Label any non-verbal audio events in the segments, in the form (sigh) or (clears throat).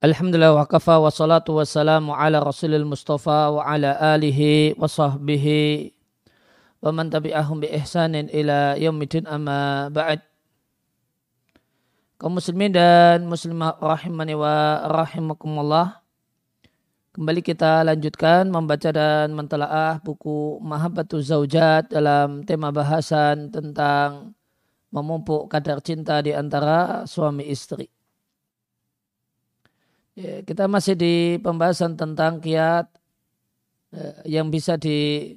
Alhamdulillah wa kafa wa salatu wa salamu ala rasulil mustafa wa ala alihi wa sahbihi wa man tabi'ahum bi ihsanin ila yaumidin amma ba'd. Kaum muslimin dan muslimah rahimani wa rahimakumullah kembali kita lanjutkan membaca dan mentelaah buku Mahabbatu Zaujat dalam tema bahasan tentang memupuk kadar cinta di antara suami istri Ya, kita masih di pembahasan tentang kiat ya, yang bisa di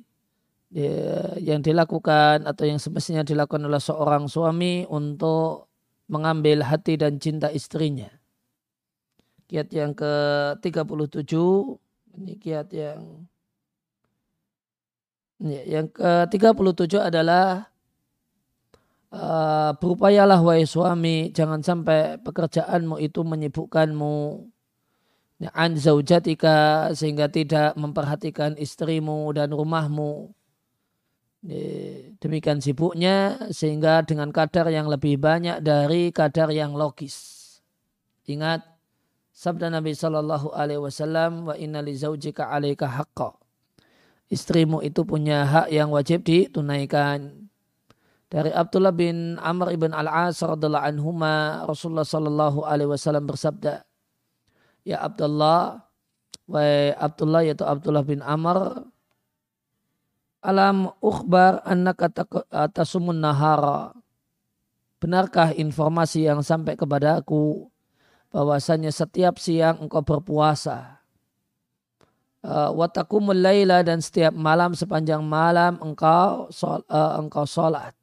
ya, yang dilakukan atau yang semestinya dilakukan oleh seorang suami untuk mengambil hati dan cinta istrinya. Kiat yang ke-37 ini kiat yang ya, yang ke-37 adalah uh, berupayalah wahai suami jangan sampai pekerjaanmu itu menyibukkanmu an zaujatika sehingga tidak memperhatikan istrimu dan rumahmu. Demikian sibuknya sehingga dengan kadar yang lebih banyak dari kadar yang logis. Ingat sabda Nabi Shallallahu Alaihi Wasallam wa inna li zaujika alaika haqqa. Istrimu itu punya hak yang wajib ditunaikan. Dari Abdullah bin Amr ibn Al-As radhiallahu anhuma Rasulullah Shallallahu Alaihi Wasallam bersabda, ya Abdullah wa Abdullah yaitu Abdullah bin Amr alam ukhbar annaka tasumun nahara? Benarkah informasi yang sampai kepada aku bahwasanya setiap siang engkau berpuasa? Uh, watakumul laila dan setiap malam sepanjang malam engkau sol, uh, engkau salat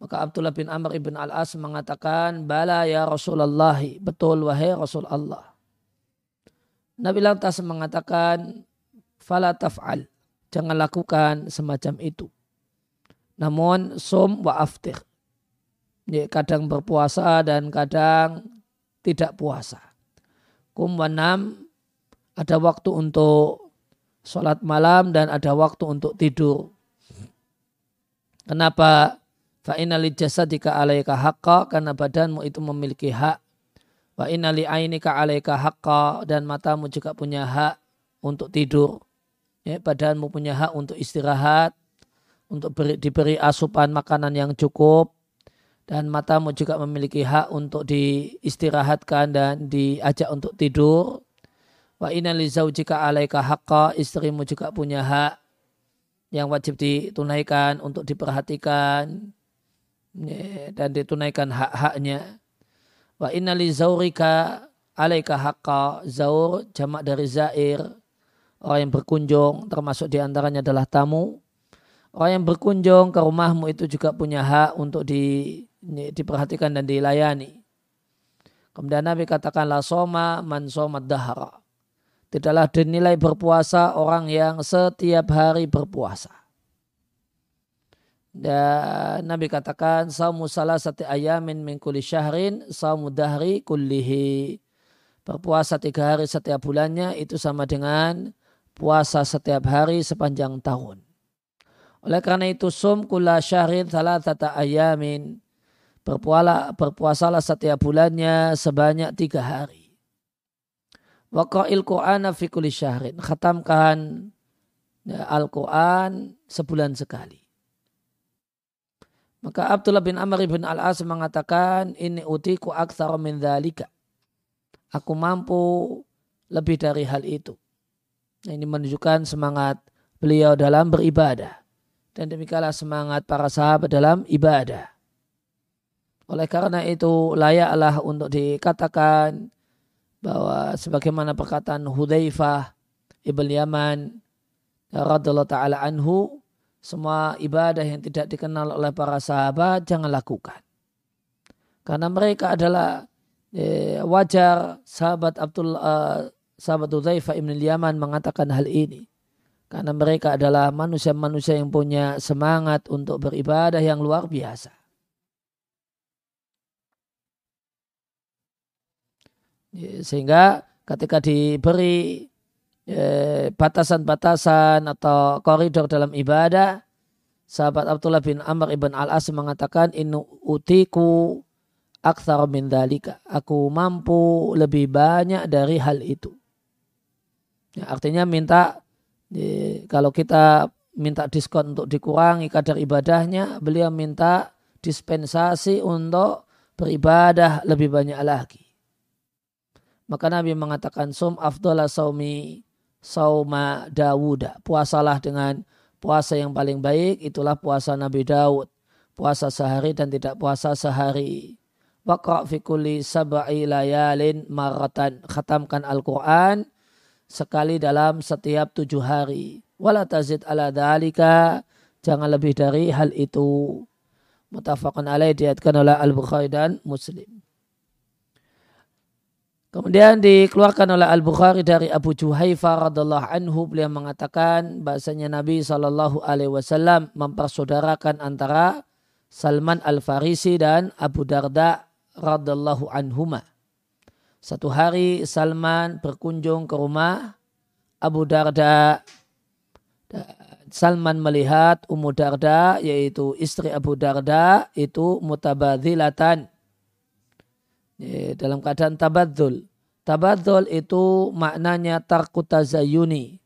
maka Abdullah bin Amr ibn al-As mengatakan, Bala ya Rasulullah, betul wahai Rasul Allah. Nabi lantas mengatakan, Fala taf'al, jangan lakukan semacam itu. Namun, som wa aftir. Ya, kadang berpuasa dan kadang tidak puasa. Kum wanam, ada waktu untuk sholat malam dan ada waktu untuk tidur. Kenapa Fa li jasadika alaika haqqa karena badanmu itu memiliki hak. Wa inna li ainika alaika haqqa dan matamu juga punya hak untuk tidur. Ya, badanmu punya hak untuk istirahat, untuk beri, diberi asupan makanan yang cukup, dan matamu juga memiliki hak untuk diistirahatkan dan diajak untuk tidur. Wa inna li zaujika alaika haqqa, istrimu juga punya hak yang wajib ditunaikan untuk diperhatikan, dan ditunaikan hak-haknya. Wa inna li zaurika alaika haqqa. Zaur jamak dari zair. Orang yang berkunjung termasuk di antaranya adalah tamu. Orang yang berkunjung ke rumahmu itu juga punya hak untuk di, diperhatikan dan dilayani. Kemudian Nabi katakan la soma man somat dahara. Tidaklah dinilai berpuasa orang yang setiap hari berpuasa dan Nabi katakan saumu salah satu ayamin min kulli syahrin saumu dahri kullihi. Berpuasa tiga hari setiap bulannya itu sama dengan puasa setiap hari sepanjang tahun. Oleh karena itu sum kula syahrin salah tata ayamin. Berpuala, berpuasalah setiap bulannya sebanyak tiga hari. Waqa'il Qur'ana fi kulli syahrin. Khatamkan ya, Al-Quran sebulan sekali. Maka Abdullah bin Amr bin Al-As mengatakan, ini utiku aktsara min dhalika. Aku mampu lebih dari hal itu. Nah, ini menunjukkan semangat beliau dalam beribadah. Dan demikianlah semangat para sahabat dalam ibadah. Oleh karena itu layaklah untuk dikatakan bahwa sebagaimana perkataan Hudzaifah ibn Yaman radhiyallahu taala anhu semua ibadah yang tidak dikenal oleh para sahabat jangan lakukan. Karena mereka adalah eh, wajar sahabat Abdul uh, sahabat Udzaifah Ibn Yaman mengatakan hal ini. Karena mereka adalah manusia-manusia yang punya semangat untuk beribadah yang luar biasa. Sehingga ketika diberi Eh, batasan-batasan atau koridor dalam ibadah, sahabat Abdullah bin Amr ibn al-As mengatakan inu utiku aktsar min dalika. Aku mampu lebih banyak dari hal itu. Ya, artinya minta kalau kita minta diskon untuk dikurangi kadar ibadahnya, beliau minta dispensasi untuk beribadah lebih banyak lagi. Maka Nabi mengatakan sum afdala saumi sauma Dawuda. Puasalah dengan puasa yang paling baik itulah puasa Nabi Daud. Puasa sehari dan tidak puasa sehari. Waqra' fi kulli sab'i layalin maratan. Khatamkan Al-Quran sekali dalam setiap tujuh hari. Wala tazid ala dalika. Jangan lebih dari hal itu. Mutafakun alaih diatkan oleh Al-Bukhari dan Muslim. Kemudian dikeluarkan oleh Al-Bukhari dari Abu Juhaifa radhiallahu anhu beliau mengatakan bahasanya Nabi Shallallahu alaihi wasallam mempersaudarakan antara Salman Al-Farisi dan Abu Darda radhiallahu anhuma. Satu hari Salman berkunjung ke rumah Abu Darda. Salman melihat Ummu Darda yaitu istri Abu Darda itu mutabadzilatan Ya, dalam keadaan tabadzul. Tabadzul itu maknanya tarkutazayuni.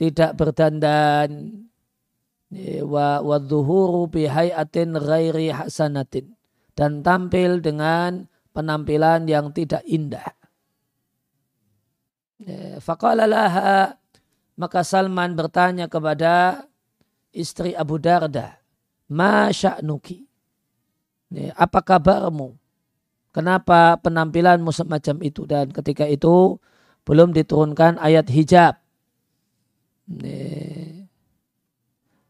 Tidak berdandan. Ya, wa wadzuhuru bihayatin ghairi hasanatin. Dan tampil dengan penampilan yang tidak indah. Ya, maka Salman bertanya kepada istri Abu Darda, "Ma sya'nuki?" Apa kabarmu? Kenapa penampilanmu semacam itu dan ketika itu belum diturunkan ayat hijab.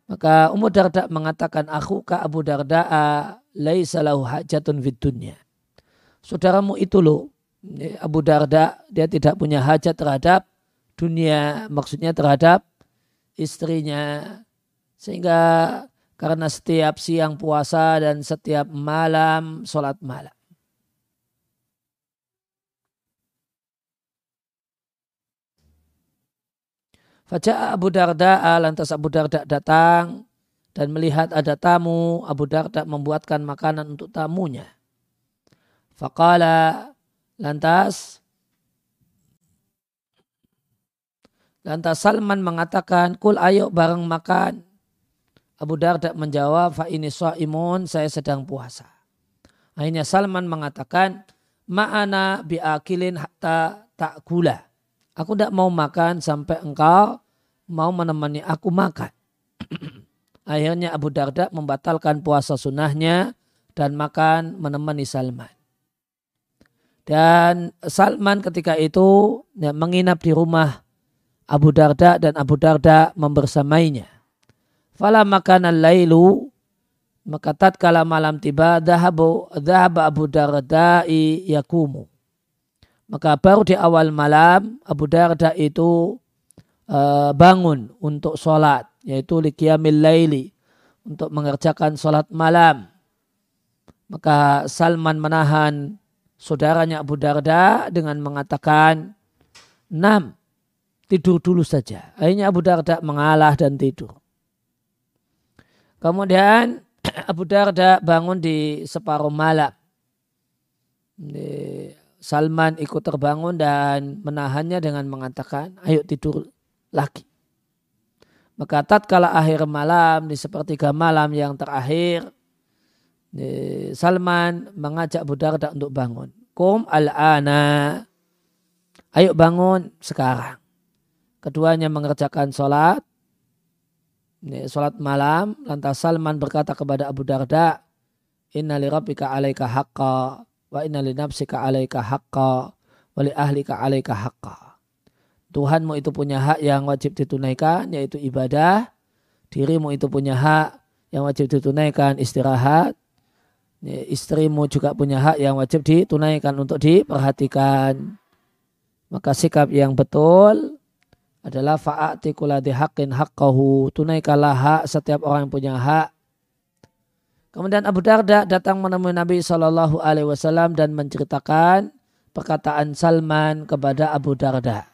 Maka Ummu Darda mengatakan aku ka Abu Darda laisa lahu hajatun fid dunya. Saudaramu itu loh Abu Darda dia tidak punya hajat terhadap dunia maksudnya terhadap istrinya sehingga karena setiap siang puasa dan setiap malam sholat malam. Fajar Abu Darda, lantas Abu Darda datang dan melihat ada tamu, Abu Darda membuatkan makanan untuk tamunya. Fakala lantas lantas Salman mengatakan, kul ayo bareng makan. Abu Darda menjawab, fa ini imun, saya sedang puasa. Akhirnya Salman mengatakan, ma'ana biakilin hatta tak gula. Aku tidak mau makan sampai engkau mau menemani aku makan. (clears throat) Akhirnya Abu Darda membatalkan puasa sunnahnya dan makan menemani Salman. Dan Salman ketika itu ya, menginap di rumah Abu Darda dan Abu Darda membersamainya. Fala makanan lailu maka tatkala malam tiba dahabu dahaba Abu Darda'i yakumu maka baru di awal malam Abu Darda itu uh, bangun untuk sholat. Yaitu liqiyamil laili. Untuk mengerjakan sholat malam. Maka Salman menahan saudaranya Abu Darda dengan mengatakan, Enam, tidur dulu saja. Akhirnya Abu Darda mengalah dan tidur. Kemudian (clears throat) Abu Darda bangun di separuh malam. Di Salman ikut terbangun dan menahannya dengan mengatakan, ayo tidur lagi. Maka tatkala akhir malam, di sepertiga malam yang terakhir, Salman mengajak Budarda untuk bangun. Kum al-ana. Ayo bangun sekarang. Keduanya mengerjakan sholat. Sholat malam. Lantas Salman berkata kepada Abu Darda, Inna li rabbika alaika haqqa wa inna li nafsika alaika haqqa wa li ahlika alaika haqqa. Tuhanmu itu punya hak yang wajib ditunaikan yaitu ibadah. Dirimu itu punya hak yang wajib ditunaikan istirahat. Istrimu juga punya hak yang wajib ditunaikan untuk diperhatikan. Maka sikap yang betul adalah fa'ati kuladi haqqin haqqahu. Tunaikanlah hak setiap orang yang punya hak Kemudian Abu Darda datang menemui Nabi Shallallahu Alaihi Wasallam dan menceritakan perkataan Salman kepada Abu Darda.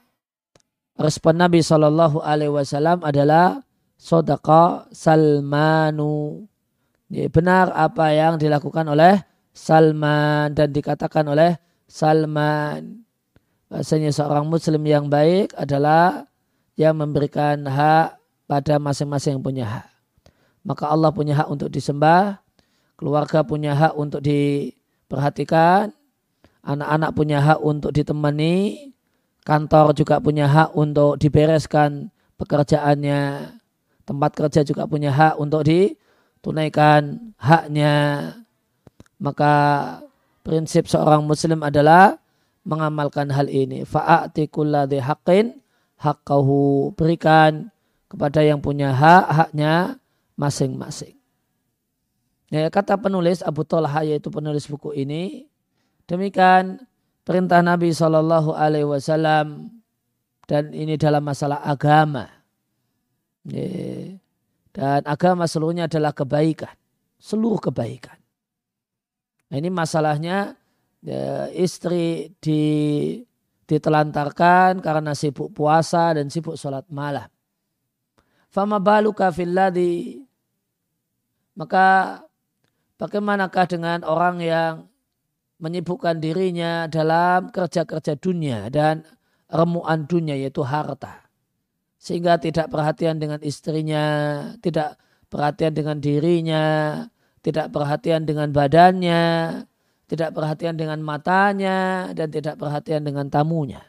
Respon Nabi Shallallahu Alaihi Wasallam adalah sodaka Salmanu. Benar apa yang dilakukan oleh Salman dan dikatakan oleh Salman bahasanya seorang muslim yang baik adalah yang memberikan hak pada masing-masing yang punya hak. Maka Allah punya hak untuk disembah, keluarga punya hak untuk diperhatikan, anak-anak punya hak untuk ditemani, kantor juga punya hak untuk dibereskan pekerjaannya, tempat kerja juga punya hak untuk ditunaikan haknya, maka prinsip seorang muslim adalah mengamalkan hal ini. Fa'ati kulladhi haqqin haqqahu. Berikan kepada yang punya hak, haknya masing-masing. Ya, kata penulis Abu Talha yaitu penulis buku ini, demikian perintah Nabi Shallallahu Alaihi Wasallam dan ini dalam masalah agama. Ya, dan agama seluruhnya adalah kebaikan, seluruh kebaikan. Nah, ini masalahnya ya, istri di, ditelantarkan karena sibuk puasa dan sibuk sholat malam. Fama baluka filladhi maka bagaimanakah dengan orang yang menyibukkan dirinya dalam kerja-kerja dunia dan remuan dunia yaitu harta. Sehingga tidak perhatian dengan istrinya, tidak perhatian dengan dirinya, tidak perhatian dengan badannya, tidak perhatian dengan matanya, dan tidak perhatian dengan tamunya.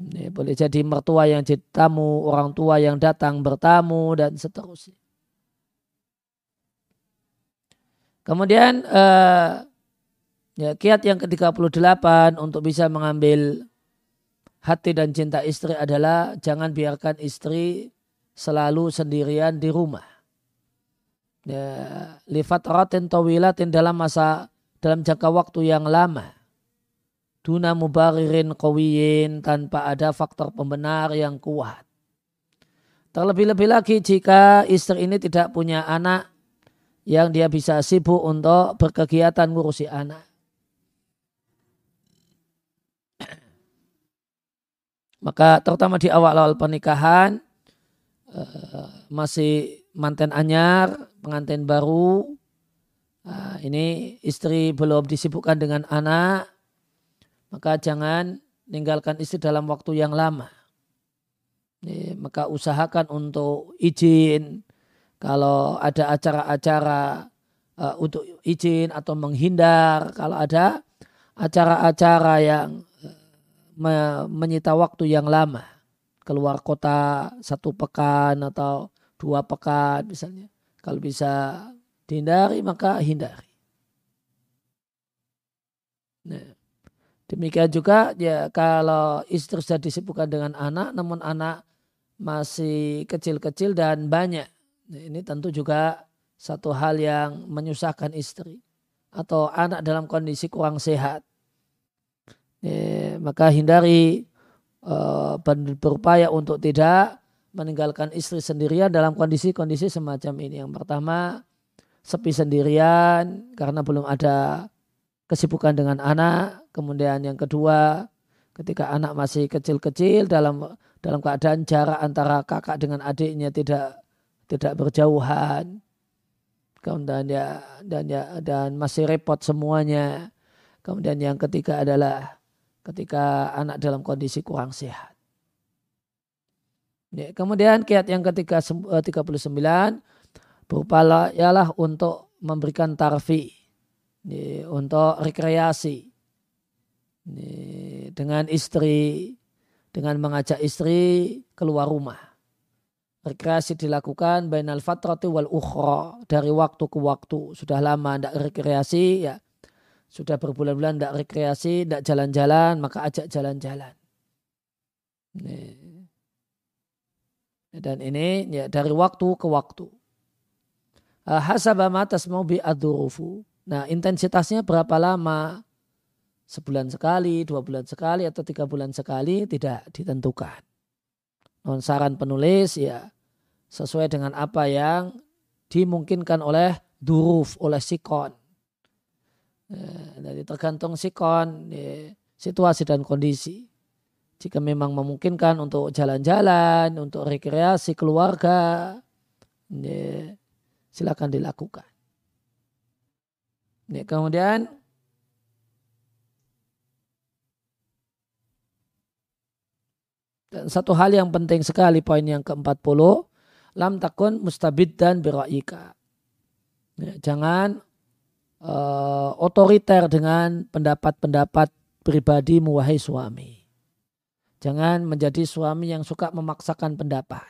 Ini boleh jadi mertua yang jadi orang tua yang datang bertamu, dan seterusnya. Kemudian eh, ya, kiat yang ke-38 untuk bisa mengambil hati dan cinta istri adalah jangan biarkan istri selalu sendirian di rumah ya, lifat ratin tawilatin dalam masa dalam jangka waktu yang lama. Duna mubaririn kawiyin tanpa ada faktor pembenar yang kuat. Terlebih-lebih lagi jika istri ini tidak punya anak yang dia bisa sibuk untuk berkegiatan ngurusi anak. (clears throat) Maka terutama di awal-awal pernikahan eh, masih manten anyar pengantin baru, nah, ini istri belum disibukkan dengan anak, maka jangan meninggalkan istri dalam waktu yang lama. Maka usahakan untuk izin kalau ada acara-acara uh, untuk izin atau menghindar kalau ada acara-acara yang uh, me menyita waktu yang lama keluar kota satu pekan atau dua pekan misalnya kalau bisa dihindari maka hindari. Nah, demikian juga ya kalau istri sudah disibukkan dengan anak namun anak masih kecil-kecil dan banyak. Nah, ini tentu juga satu hal yang menyusahkan istri atau anak dalam kondisi kurang sehat. Maka hindari uh, berupaya untuk tidak meninggalkan istri sendirian dalam kondisi-kondisi semacam ini. Yang pertama, sepi sendirian karena belum ada kesibukan dengan anak. Kemudian yang kedua, ketika anak masih kecil-kecil dalam dalam keadaan jarak antara kakak dengan adiknya tidak tidak berjauhan. Kemudian ya dan ya dan masih repot semuanya. Kemudian yang ketiga adalah ketika anak dalam kondisi kurang sehat. Ya, kemudian kiat yang ketiga 39 eh, ialah untuk memberikan tarfi ya, untuk rekreasi ya, dengan istri dengan mengajak istri keluar rumah. Rekreasi dilakukan bainal fatrati wal ukhra dari waktu ke waktu. Sudah lama tidak rekreasi ya. Sudah berbulan-bulan tidak rekreasi, tidak jalan-jalan, maka ajak jalan-jalan. Dan ini ya dari waktu ke waktu. Ah, hasabama tasmau bi adurufu. Nah intensitasnya berapa lama? Sebulan sekali, dua bulan sekali, atau tiga bulan sekali tidak ditentukan. Non saran penulis ya sesuai dengan apa yang dimungkinkan oleh duruf, oleh sikon. Ya, jadi tergantung sikon, ya, situasi dan kondisi. Jika memang memungkinkan untuk jalan-jalan, untuk rekreasi keluarga, ya, silakan dilakukan. Kemudian dan satu hal yang penting sekali poin yang ke-40 lam takun mustabid dan biraika. Ya, jangan uh, otoriter dengan pendapat-pendapat pribadi wahai suami. Jangan menjadi suami yang suka memaksakan pendapat.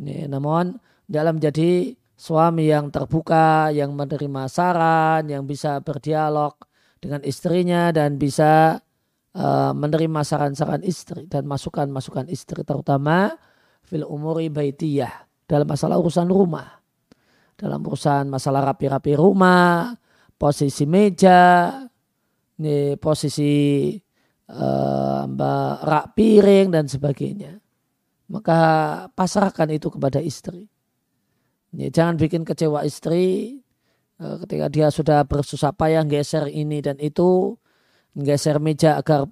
Ini, namun dalam menjadi suami yang terbuka, yang menerima saran, yang bisa berdialog dengan istrinya dan bisa uh, menerima saran-saran istri dan masukan-masukan istri terutama fil umuri baitiyah dalam masalah urusan rumah. Dalam urusan masalah rapi-rapi rumah, posisi meja, ini posisi uh, rak piring dan sebagainya. Maka pasrahkan itu kepada istri. Ya, jangan bikin kecewa istri uh, ketika dia sudah bersusah payah geser ini dan itu, geser meja agar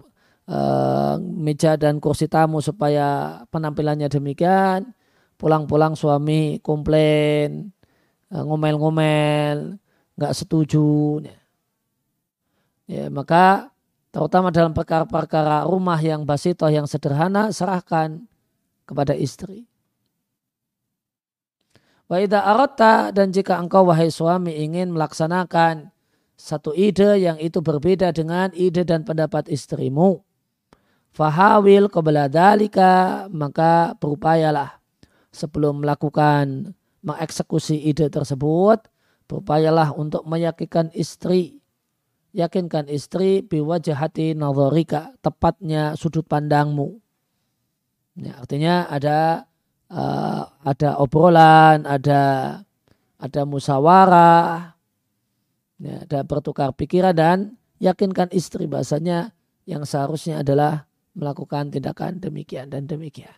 uh, meja dan kursi tamu supaya penampilannya demikian. Pulang-pulang suami komplain, uh, ngomel-ngomel, nggak setuju. Ya. maka terutama dalam perkara-perkara rumah yang basitoh yang sederhana serahkan kepada istri. Wa aratta dan jika engkau wahai suami ingin melaksanakan satu ide yang itu berbeda dengan ide dan pendapat istrimu. Fahawil qabla dalika maka berupayalah sebelum melakukan mengeksekusi ide tersebut berupayalah untuk meyakinkan istri yakinkan istri biwajahati nazarika tepatnya sudut pandangmu Ya, artinya ada uh, ada obrolan, ada ada musyawarah, ya, ada bertukar pikiran dan yakinkan istri bahasanya yang seharusnya adalah melakukan tindakan demikian dan demikian.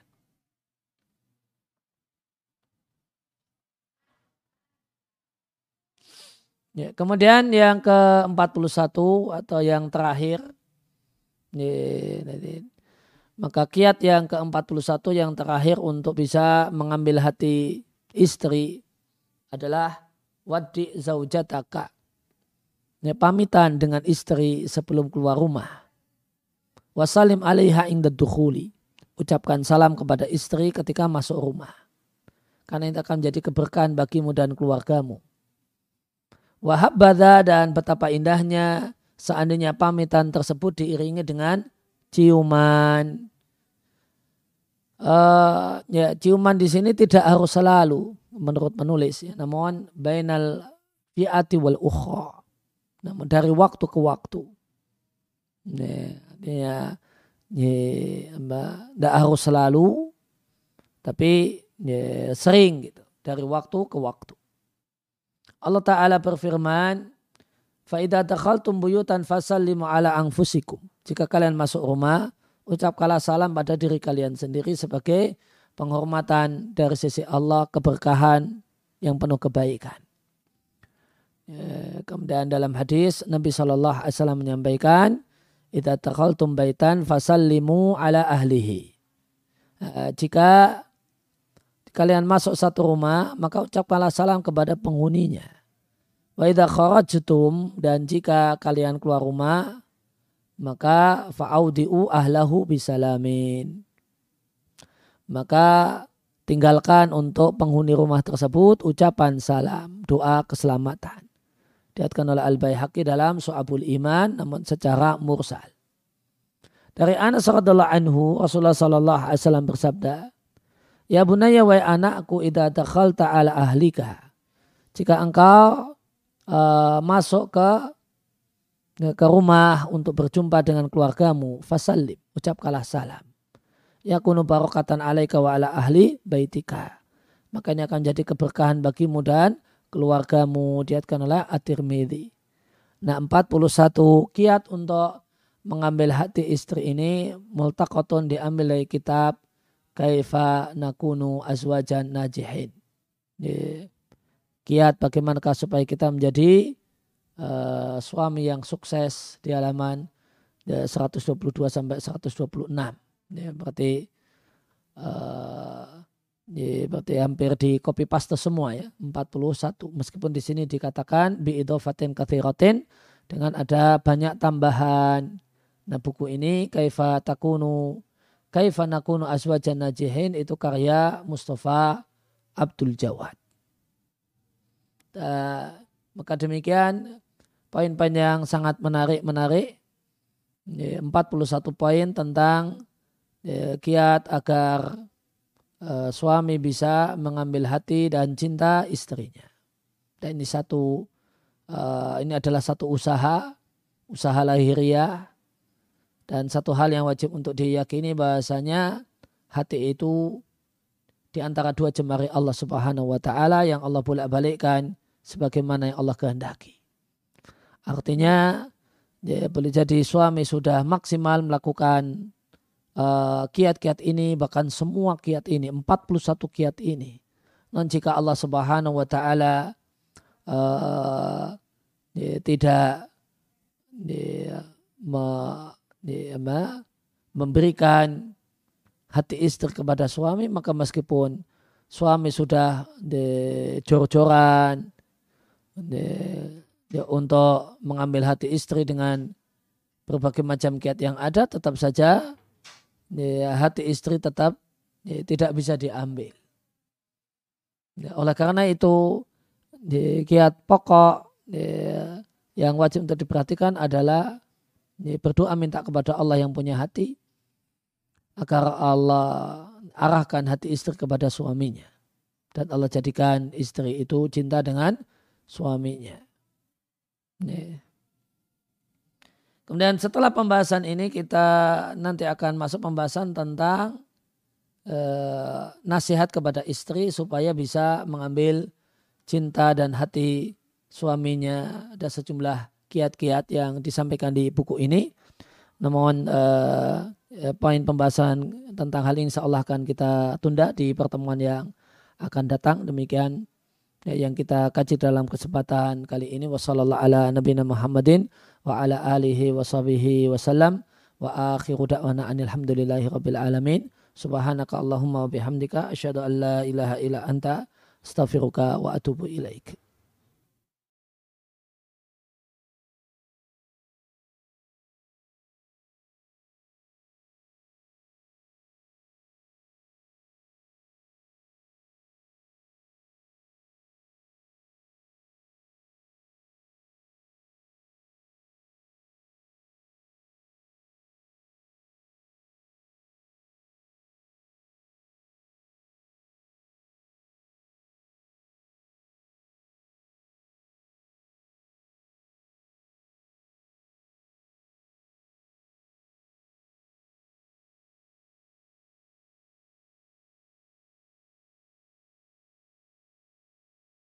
Ya, kemudian yang ke-41 atau yang terakhir maka kiat yang ke-41 yang terakhir untuk bisa mengambil hati istri adalah wadi zaujataka. Ya, pamitan dengan istri sebelum keluar rumah. Wasalim alaiha inda dukhuli. Ucapkan salam kepada istri ketika masuk rumah. Karena itu akan menjadi keberkahan bagimu dan keluargamu. Wahab dan betapa indahnya seandainya pamitan tersebut diiringi dengan ciuman. Uh, ya ciuman di sini tidak harus selalu menurut penulis ya. namun bainal fi'ati wal ukhra namun dari waktu ke waktu. Ya, ya tidak harus selalu tapi ya, sering gitu. Dari waktu ke waktu. Allah Ta'ala berfirman Fa'idha dakhaltum buyutan fasallimu ala anfusikum. Jika kalian masuk rumah, ucapkanlah salam pada diri kalian sendiri sebagai penghormatan dari sisi Allah, keberkahan yang penuh kebaikan. Ya, kemudian dalam hadis Nabi Shallallahu Alaihi Wasallam menyampaikan, "Ida takhaltum baitan fasallimu ala ahlihi." Ya, jika kalian masuk satu rumah, maka ucapkanlah salam kepada penghuninya. Wa idza kharajtum dan jika kalian keluar rumah, maka fa'audi'u ahlahu bisalamin. Maka tinggalkan untuk penghuni rumah tersebut ucapan salam, doa keselamatan. Diatkan oleh Al-Bayhaqi dalam Su'abul Iman namun secara mursal. Dari Anas radhiallahu anhu Rasulullah sallallahu alaihi wasallam bersabda, "Ya bunaya wa anakku idza dakhalta ala ahlika." Jika engkau uh, masuk ke ke rumah untuk berjumpa dengan keluargamu, fasallim, ucapkanlah salam. Yakunu barokatan alaika wa ala ahli baitika. Makanya akan jadi keberkahan bagimu dan keluargamu. Diatkan oleh At-Tirmidhi. Nah 41 kiat untuk mengambil hati istri ini multaqatun diambil dari kitab Kaifa Nakunu Azwajan Najihin. Kiat bagaimanakah supaya kita menjadi uh, suami yang sukses di halaman 122 sampai 126. Ya, berarti uh, Ya, berarti hampir di copy paste semua ya 41 meskipun di sini dikatakan bi idofatin kathiratin dengan ada banyak tambahan. Nah buku ini kaifa takunu kaifa nakunu aswajan najihin itu karya Mustafa Abdul Jawad. Uh, maka demikian poin-poin yang sangat menarik-menarik. 41 poin tentang ya, kiat agar uh, suami bisa mengambil hati dan cinta istrinya. Dan ini satu uh, ini adalah satu usaha, usaha lahiriah dan satu hal yang wajib untuk diyakini bahasanya hati itu di antara dua jemari Allah Subhanahu wa taala yang Allah bolak-balikkan sebagaimana yang Allah kehendaki. Artinya ya, boleh jadi suami sudah maksimal melakukan Eh, kiat-kiat uh, ini bahkan semua kiat ini 41 kiat ini dan jika Allah Subhanahu wa taala uh, tidak ya, me, ya, memberikan hati istri kepada suami maka meskipun suami sudah jor-joran untuk mengambil hati istri dengan berbagai macam kiat yang ada tetap saja ya, hati istri tetap ya, tidak bisa diambil. Ya, oleh karena itu ya, kiat pokok ya, yang wajib untuk diperhatikan adalah ya, berdoa minta kepada Allah yang punya hati agar Allah arahkan hati istri kepada suaminya dan Allah jadikan istri itu cinta dengan suaminya. Ya. Kemudian setelah pembahasan ini kita nanti akan masuk pembahasan tentang eh, nasihat kepada istri supaya bisa mengambil cinta dan hati suaminya. Ada sejumlah kiat-kiat yang disampaikan di buku ini. Namun eh poin pembahasan tentang hal ini insya Allah akan kita tunda di pertemuan yang akan datang. Demikian ya, yang kita kaji dalam kesempatan kali ini. Wassalamualaikum ala nabiyina Muhammadin wa ala alihi wa sahbihi wasallam wa akhiru da'wana alhamdulillahi rabbil alamin. Subhanaka allahumma wa bihamdika asyhadu an la ilaha illa anta astaghfiruka wa atubu ilaik